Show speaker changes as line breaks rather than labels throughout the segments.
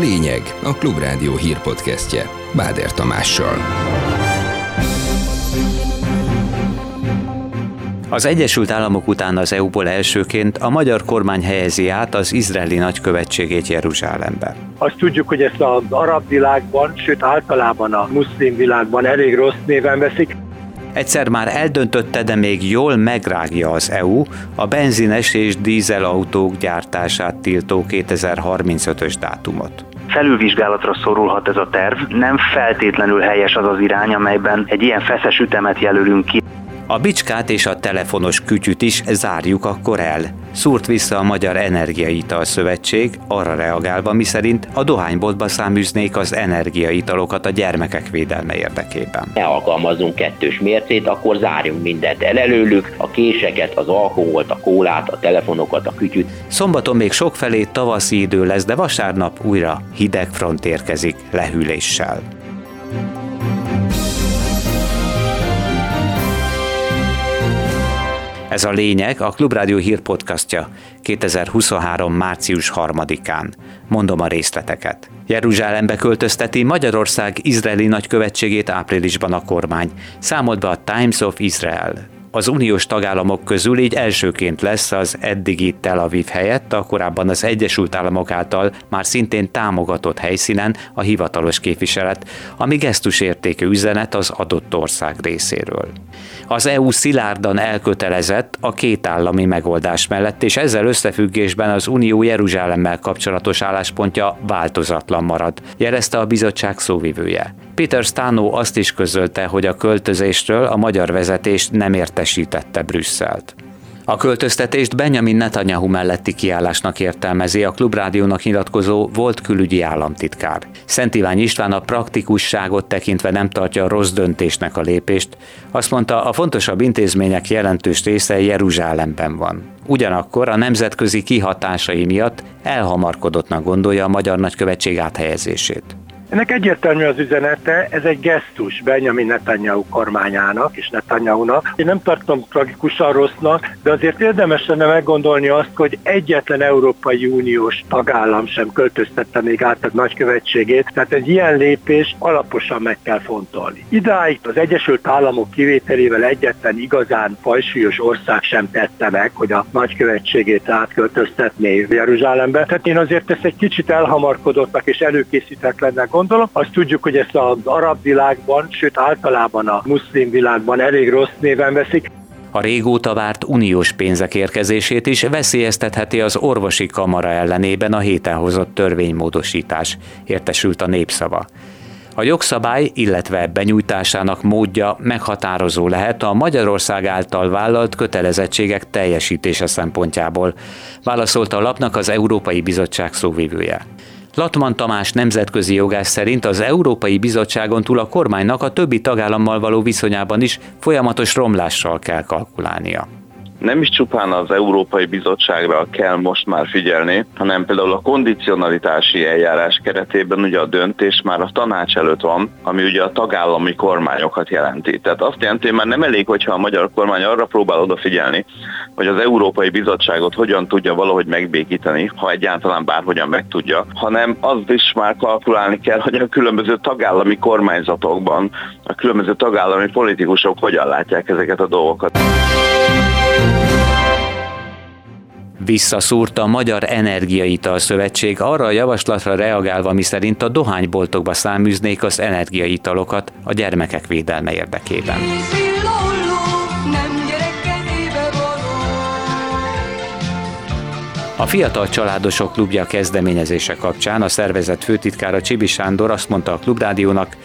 lényeg a Klubrádió hírpodcastje Báder Tamással.
Az Egyesült Államok után az EU-ból elsőként a magyar kormány helyezi át az izraeli nagykövetségét Jeruzsálembe.
Azt tudjuk, hogy ezt az arab világban, sőt általában a muszlim világban elég rossz néven veszik.
Egyszer már eldöntötte, de még jól megrágja az EU a benzines és dízelautók gyártását tiltó 2035-ös dátumot
felülvizsgálatra szorulhat ez a terv. Nem feltétlenül helyes az az irány, amelyben egy ilyen feszes ütemet jelölünk ki.
A bicskát és a telefonos kütyüt is zárjuk akkor el. Szúrt vissza a Magyar Energiaital Szövetség, arra reagálva, miszerint a dohányboltba száműznék az energiaitalokat a gyermekek védelme érdekében.
Ne alkalmazzunk kettős mércét, akkor zárjunk mindent el előlük, a késeket, az alkoholt, a kólát, a telefonokat, a kütyüt.
Szombaton még sokfelé tavaszi idő lesz, de vasárnap újra hideg front érkezik lehűléssel. Ez a lényeg a Klubrádió hírpodcastja 2023. március 3-án. Mondom a részleteket. Jeruzsálembe költözteti Magyarország izraeli nagykövetségét áprilisban a kormány, számolt be a Times of Israel az uniós tagállamok közül így elsőként lesz az eddigi Tel Aviv helyett a korábban az Egyesült Államok által már szintén támogatott helyszínen a hivatalos képviselet, ami gesztusértékű üzenet az adott ország részéről. Az EU szilárdan elkötelezett a két állami megoldás mellett, és ezzel összefüggésben az Unió Jeruzsálemmel kapcsolatos álláspontja változatlan marad, jelezte a bizottság szóvivője. Peter Stano azt is közölte, hogy a költözésről a magyar vezetés nem értesítette Brüsszelt. A költöztetést Benjamin Netanyahu melletti kiállásnak értelmezi a Klubrádiónak nyilatkozó volt külügyi államtitkár. Szent Ivány István a praktikusságot tekintve nem tartja rossz döntésnek a lépést. Azt mondta, a fontosabb intézmények jelentős része Jeruzsálemben van. Ugyanakkor a nemzetközi kihatásai miatt elhamarkodottnak gondolja a magyar nagykövetség áthelyezését.
Ennek egyértelmű az üzenete, ez egy gesztus Benjamin Netanyahu kormányának és Netanyahu-nak. Én nem tartom tragikusan rossznak, de azért érdemes lenne meggondolni azt, hogy egyetlen Európai Uniós tagállam sem költöztette még át a nagykövetségét, tehát egy ilyen lépés alaposan meg kell fontolni. Idáig az Egyesült Államok kivételével egyetlen igazán fajsúlyos ország sem tette meg, hogy a nagykövetségét átköltöztetné Jeruzsálembe. Tehát én azért ezt egy kicsit elhamarkodottnak és előkészítetlennek gondolom. Azt tudjuk, hogy ezt az arab világban, sőt általában a muszlim világban elég rossz néven veszik.
A régóta várt uniós pénzek érkezését is veszélyeztetheti az orvosi kamara ellenében a héten hozott törvénymódosítás, értesült a népszava. A jogszabály, illetve benyújtásának módja meghatározó lehet a Magyarország által vállalt kötelezettségek teljesítése szempontjából, válaszolta a lapnak az Európai Bizottság szóvivője. Latman Tamás nemzetközi jogász szerint az Európai Bizottságon túl a kormánynak a többi tagállammal való viszonyában is folyamatos romlással kell kalkulálnia
nem is csupán az Európai Bizottságra kell most már figyelni, hanem például a kondicionalitási eljárás keretében ugye a döntés már a tanács előtt van, ami ugye a tagállami kormányokat jelenti. Tehát azt jelenti, hogy már nem elég, hogyha a magyar kormány arra próbál odafigyelni, hogy az Európai Bizottságot hogyan tudja valahogy megbékíteni, ha egyáltalán bárhogyan meg tudja, hanem azt is már kalkulálni kell, hogy a különböző tagállami kormányzatokban a különböző tagállami politikusok hogyan látják ezeket a dolgokat.
Visszaszúrta a Magyar Energiaital Szövetség arra a javaslatra reagálva, miszerint a dohányboltokba száműznék az energiaitalokat a gyermekek védelme érdekében. A Fiatal Családosok Klubja kezdeményezése kapcsán a szervezet főtitkára Csibi Sándor azt mondta a Klubrádiónak,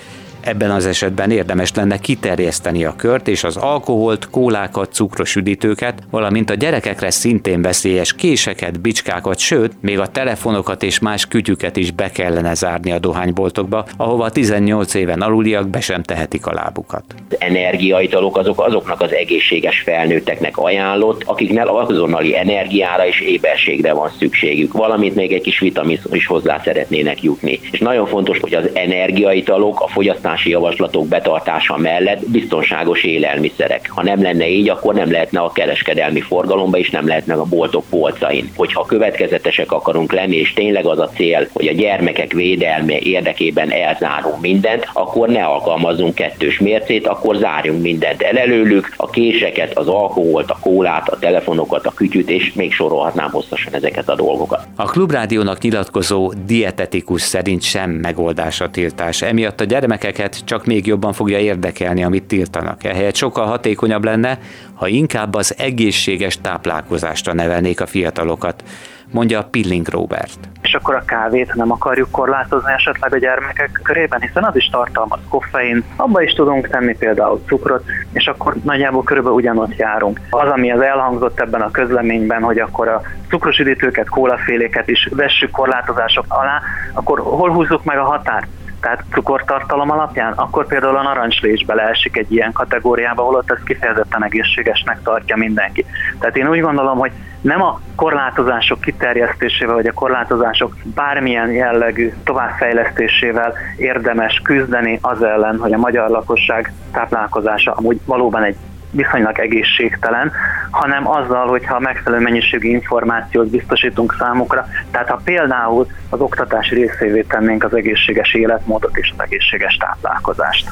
Ebben az esetben érdemes lenne kiterjeszteni a kört és az alkoholt, kólákat, cukros üdítőket, valamint a gyerekekre szintén veszélyes késeket, bicskákat, sőt, még a telefonokat és más kütyüket is be kellene zárni a dohányboltokba, ahova 18 éven aluliak be sem tehetik a lábukat.
Energiaitalok azok azoknak az egészséges felnőtteknek ajánlott, akiknek azonnali energiára és éberségre van szükségük, valamint még egy kis vitamin is hozzá szeretnének jutni. És nagyon fontos, hogy az energiaitalok a fogyasztás jogalkotási javaslatok betartása mellett biztonságos élelmiszerek. Ha nem lenne így, akkor nem lehetne a kereskedelmi forgalomba, és nem lehetne a boltok polcain. Hogyha következetesek akarunk lenni, és tényleg az a cél, hogy a gyermekek védelme érdekében elzárunk mindent, akkor ne alkalmazzunk kettős mércét, akkor zárjunk mindent el előlük, a késeket, az alkoholt, a kólát, a telefonokat, a kütyüt, és még sorolhatnám hosszasan ezeket a dolgokat.
A Klubrádiónak nyilatkozó dietetikus szerint sem megoldás a tiltás. Emiatt a gyermekeket csak még jobban fogja érdekelni, amit tiltanak. Ehelyett sokkal hatékonyabb lenne, ha inkább az egészséges táplálkozásra nevelnék a fiatalokat mondja Pilling Robert.
És akkor a kávét nem akarjuk korlátozni esetleg a gyermekek körében, hiszen az is tartalmaz koffein, abba is tudunk tenni például cukrot, és akkor nagyjából körülbelül ugyanott járunk. Az, ami az elhangzott ebben a közleményben, hogy akkor a cukros üdítőket, kólaféléket is vessük korlátozások alá, akkor hol húzzuk meg a határt? Tehát cukortartalom alapján, akkor például a narancslés beleesik egy ilyen kategóriába, holott ez kifejezetten egészségesnek tartja mindenki. Tehát én úgy gondolom, hogy nem a korlátozások kiterjesztésével, vagy a korlátozások bármilyen jellegű továbbfejlesztésével érdemes küzdeni az ellen, hogy a magyar lakosság táplálkozása amúgy valóban egy viszonylag egészségtelen, hanem azzal, hogyha megfelelő mennyiségű információt biztosítunk számukra. Tehát ha például az oktatás részévé tennénk az egészséges életmódot és az egészséges táplálkozást.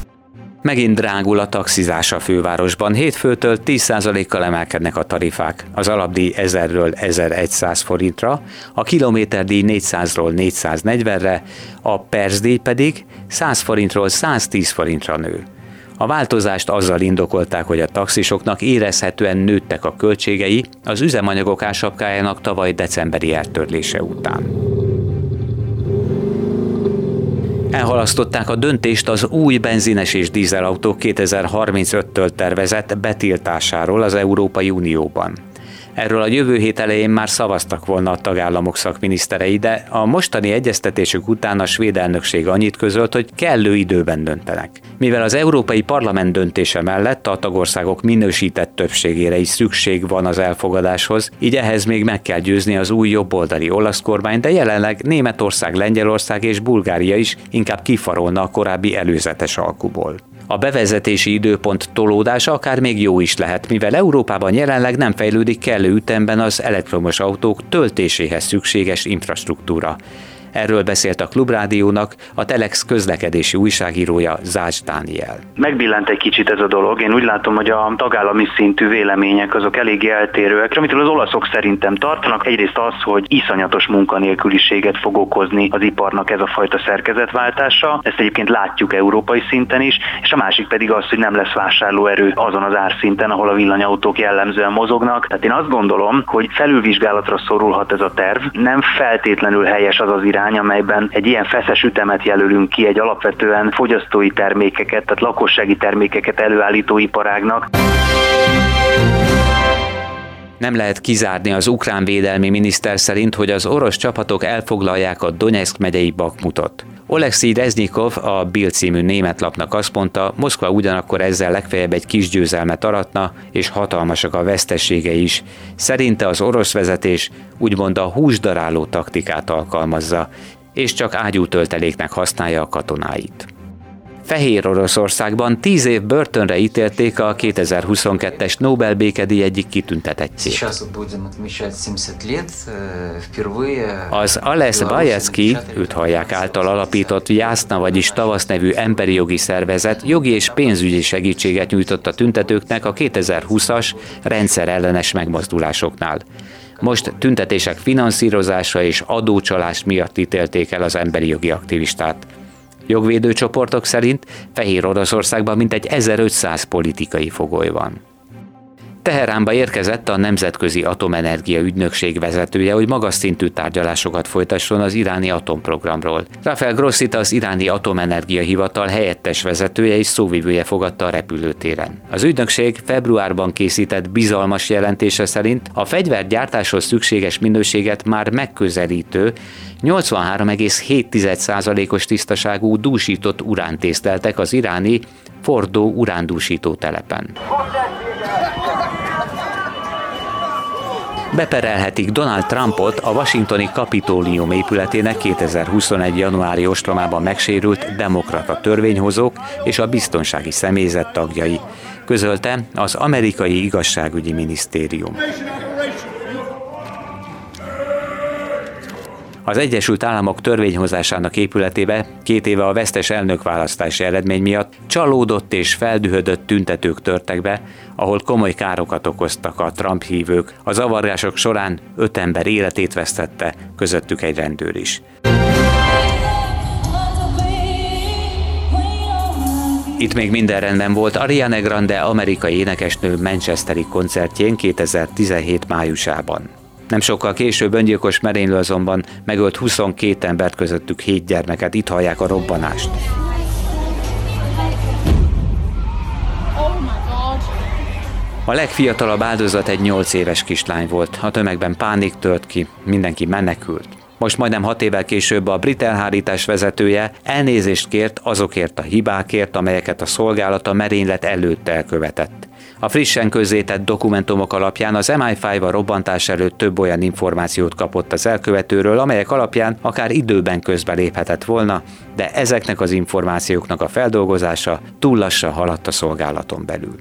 Megint drágul a taxizás a fővárosban. Hétfőtől 10%-kal emelkednek a tarifák. Az alapdíj 1000-ről 1100 forintra, a kilométerdíj 400-ról 440-re, a percdíj pedig 100 forintról 110 forintra nő. A változást azzal indokolták, hogy a taxisoknak érezhetően nőttek a költségei az üzemanyagok ásapkájának tavaly decemberi eltörlése után. Elhalasztották a döntést az új benzines és dízelautók 2035-től tervezett betiltásáról az Európai Unióban. Erről a jövő hét elején már szavaztak volna a tagállamok szakminiszterei, de a mostani egyeztetésük után a svéd elnökség annyit közölt, hogy kellő időben döntenek. Mivel az Európai Parlament döntése mellett a tagországok minősített többségére is szükség van az elfogadáshoz, így ehhez még meg kell győzni az új jobboldali olasz kormány, de jelenleg Németország, Lengyelország és Bulgária is inkább kifarolna a korábbi előzetes alkuból. A bevezetési időpont tolódása akár még jó is lehet, mivel Európában jelenleg nem fejlődik kellő ütemben az elektromos autók töltéséhez szükséges infrastruktúra. Erről beszélt a Klubrádiónak a Telex közlekedési újságírója Zács Dániel.
Megbillent egy kicsit ez a dolog. Én úgy látom, hogy a tagállami szintű vélemények azok eléggé eltérőek, amitől az olaszok szerintem tartanak. Egyrészt az, hogy iszonyatos munkanélküliséget fog okozni az iparnak ez a fajta szerkezetváltása. Ezt egyébként látjuk európai szinten is, és a másik pedig az, hogy nem lesz vásárlóerő azon az árszinten, ahol a villanyautók jellemzően mozognak. Tehát én azt gondolom, hogy felülvizsgálatra szorulhat ez a terv. Nem feltétlenül helyes az az irány, irány, amelyben egy ilyen feszes ütemet jelölünk ki egy alapvetően fogyasztói termékeket, tehát lakossági termékeket előállító iparágnak.
Nem lehet kizárni az ukrán védelmi miniszter szerint, hogy az orosz csapatok elfoglalják a Donetsk megyei Bakmutot. Oleksiy Reznikov, a Bill című német lapnak azt mondta, Moszkva ugyanakkor ezzel legfeljebb egy kis győzelmet aratna, és hatalmasak a veszteségei is. Szerinte az orosz vezetés úgymond a húsdaráló taktikát alkalmazza, és csak ágyútölteléknek használja a katonáit. Fehér Oroszországban tíz év börtönre ítélték a 2022-es Nobel békedíj egyik kitüntetettjét. Az Ales Bajecki, őt hallják által alapított Jászna, vagyis Tavasz nevű emberi jogi szervezet jogi és pénzügyi segítséget nyújtott a tüntetőknek a 2020-as rendszer ellenes megmozdulásoknál. Most tüntetések finanszírozása és adócsalás miatt ítélték el az emberi jogi aktivistát. Jogvédő csoportok szerint Fehér Oroszországban mintegy 1500 politikai fogoly van. Teheránba érkezett a Nemzetközi Atomenergia Ügynökség vezetője, hogy magas szintű tárgyalásokat folytasson az iráni atomprogramról. Rafael Grossit az iráni atomenergia hivatal helyettes vezetője és szóvivője fogadta a repülőtéren. Az ügynökség februárban készített bizalmas jelentése szerint a fegyvergyártáshoz szükséges minőséget már megközelítő 83,7%-os tisztaságú dúsított uránt tészteltek az iráni Fordó urándúsító telepen. Beperelhetik Donald Trumpot a washingtoni kapitólium épületének 2021. januári ostromában megsérült demokrata törvényhozók és a biztonsági személyzet tagjai, közölte az amerikai igazságügyi minisztérium. Az Egyesült Államok törvényhozásának épületébe két éve a vesztes elnökválasztási eredmény miatt csalódott és feldühödött tüntetők törtek be, ahol komoly károkat okoztak a Trump hívők. A zavargások során öt ember életét vesztette, közöttük egy rendőr is. Itt még minden rendben volt Ariana Grande amerikai énekesnő Manchesteri koncertjén 2017 májusában. Nem sokkal később öngyilkos merénylő azonban megölt 22 embert közöttük 7 gyermeket, itt hallják a robbanást. A legfiatalabb áldozat egy 8 éves kislány volt. A tömegben pánik tört ki, mindenki menekült. Most majdnem hat évvel később a brit elhárítás vezetője elnézést kért azokért a hibákért, amelyeket a szolgálata merénylet előtt elkövetett. A frissen közzétett dokumentumok alapján az MI5 a robbantás előtt több olyan információt kapott az elkövetőről, amelyek alapján akár időben közbeléphetett volna, de ezeknek az információknak a feldolgozása túl lassan haladt a szolgálaton belül.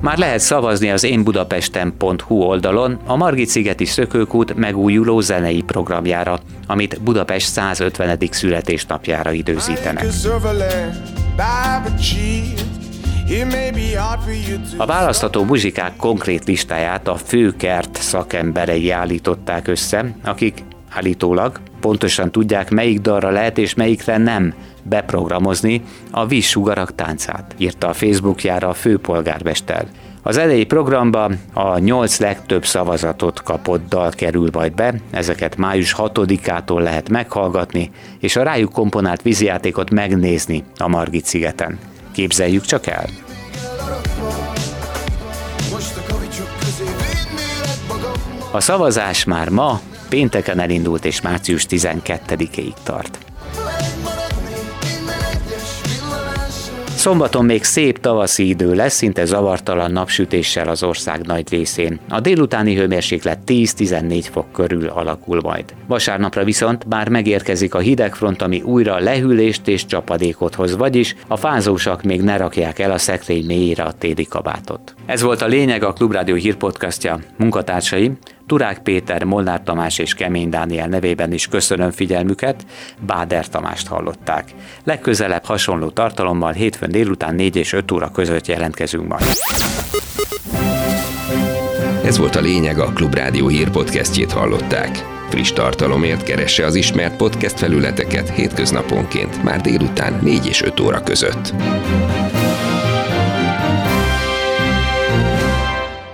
Már lehet szavazni az énbudapesten.hu oldalon a Margit-szigeti Szökőkút megújuló zenei programjára, amit Budapest 150. születésnapjára időzítenek. A választható muzsikák konkrét listáját a főkert szakemberei állították össze, akik állítólag pontosan tudják, melyik dalra lehet és melyikre nem beprogramozni a vízsugarak táncát, írta a Facebookjára a főpolgármester. Az elejé programba a nyolc legtöbb szavazatot kapott dal kerül majd be, ezeket május 6-ától lehet meghallgatni, és a rájuk komponált vízijátékot megnézni a Margit szigeten. Képzeljük csak el! A szavazás már ma, pénteken elindult és március 12-ig tart. Szombaton még szép tavaszi idő lesz, szinte zavartalan napsütéssel az ország nagy részén. A délutáni hőmérséklet 10-14 fok körül alakul majd. Vasárnapra viszont már megérkezik a hidegfront, ami újra lehűlést és csapadékot hoz, vagyis a fázósak még ne rakják el a szekrény mélyére a téli kabátot. Ez volt a lényeg a Klubrádió hírpodcastja. Munkatársaim Turák Péter, Molnár Tamás és Kemény Dániel nevében is köszönöm figyelmüket, Báder Tamást hallották. Legközelebb hasonló tartalommal hétfőn délután 4 és 5 óra között jelentkezünk majd.
Ez volt a lényeg, a Klubrádió hírpodcastjét hallották. Friss tartalomért keresse az ismert podcast felületeket hétköznaponként, már délután 4 és 5 óra között.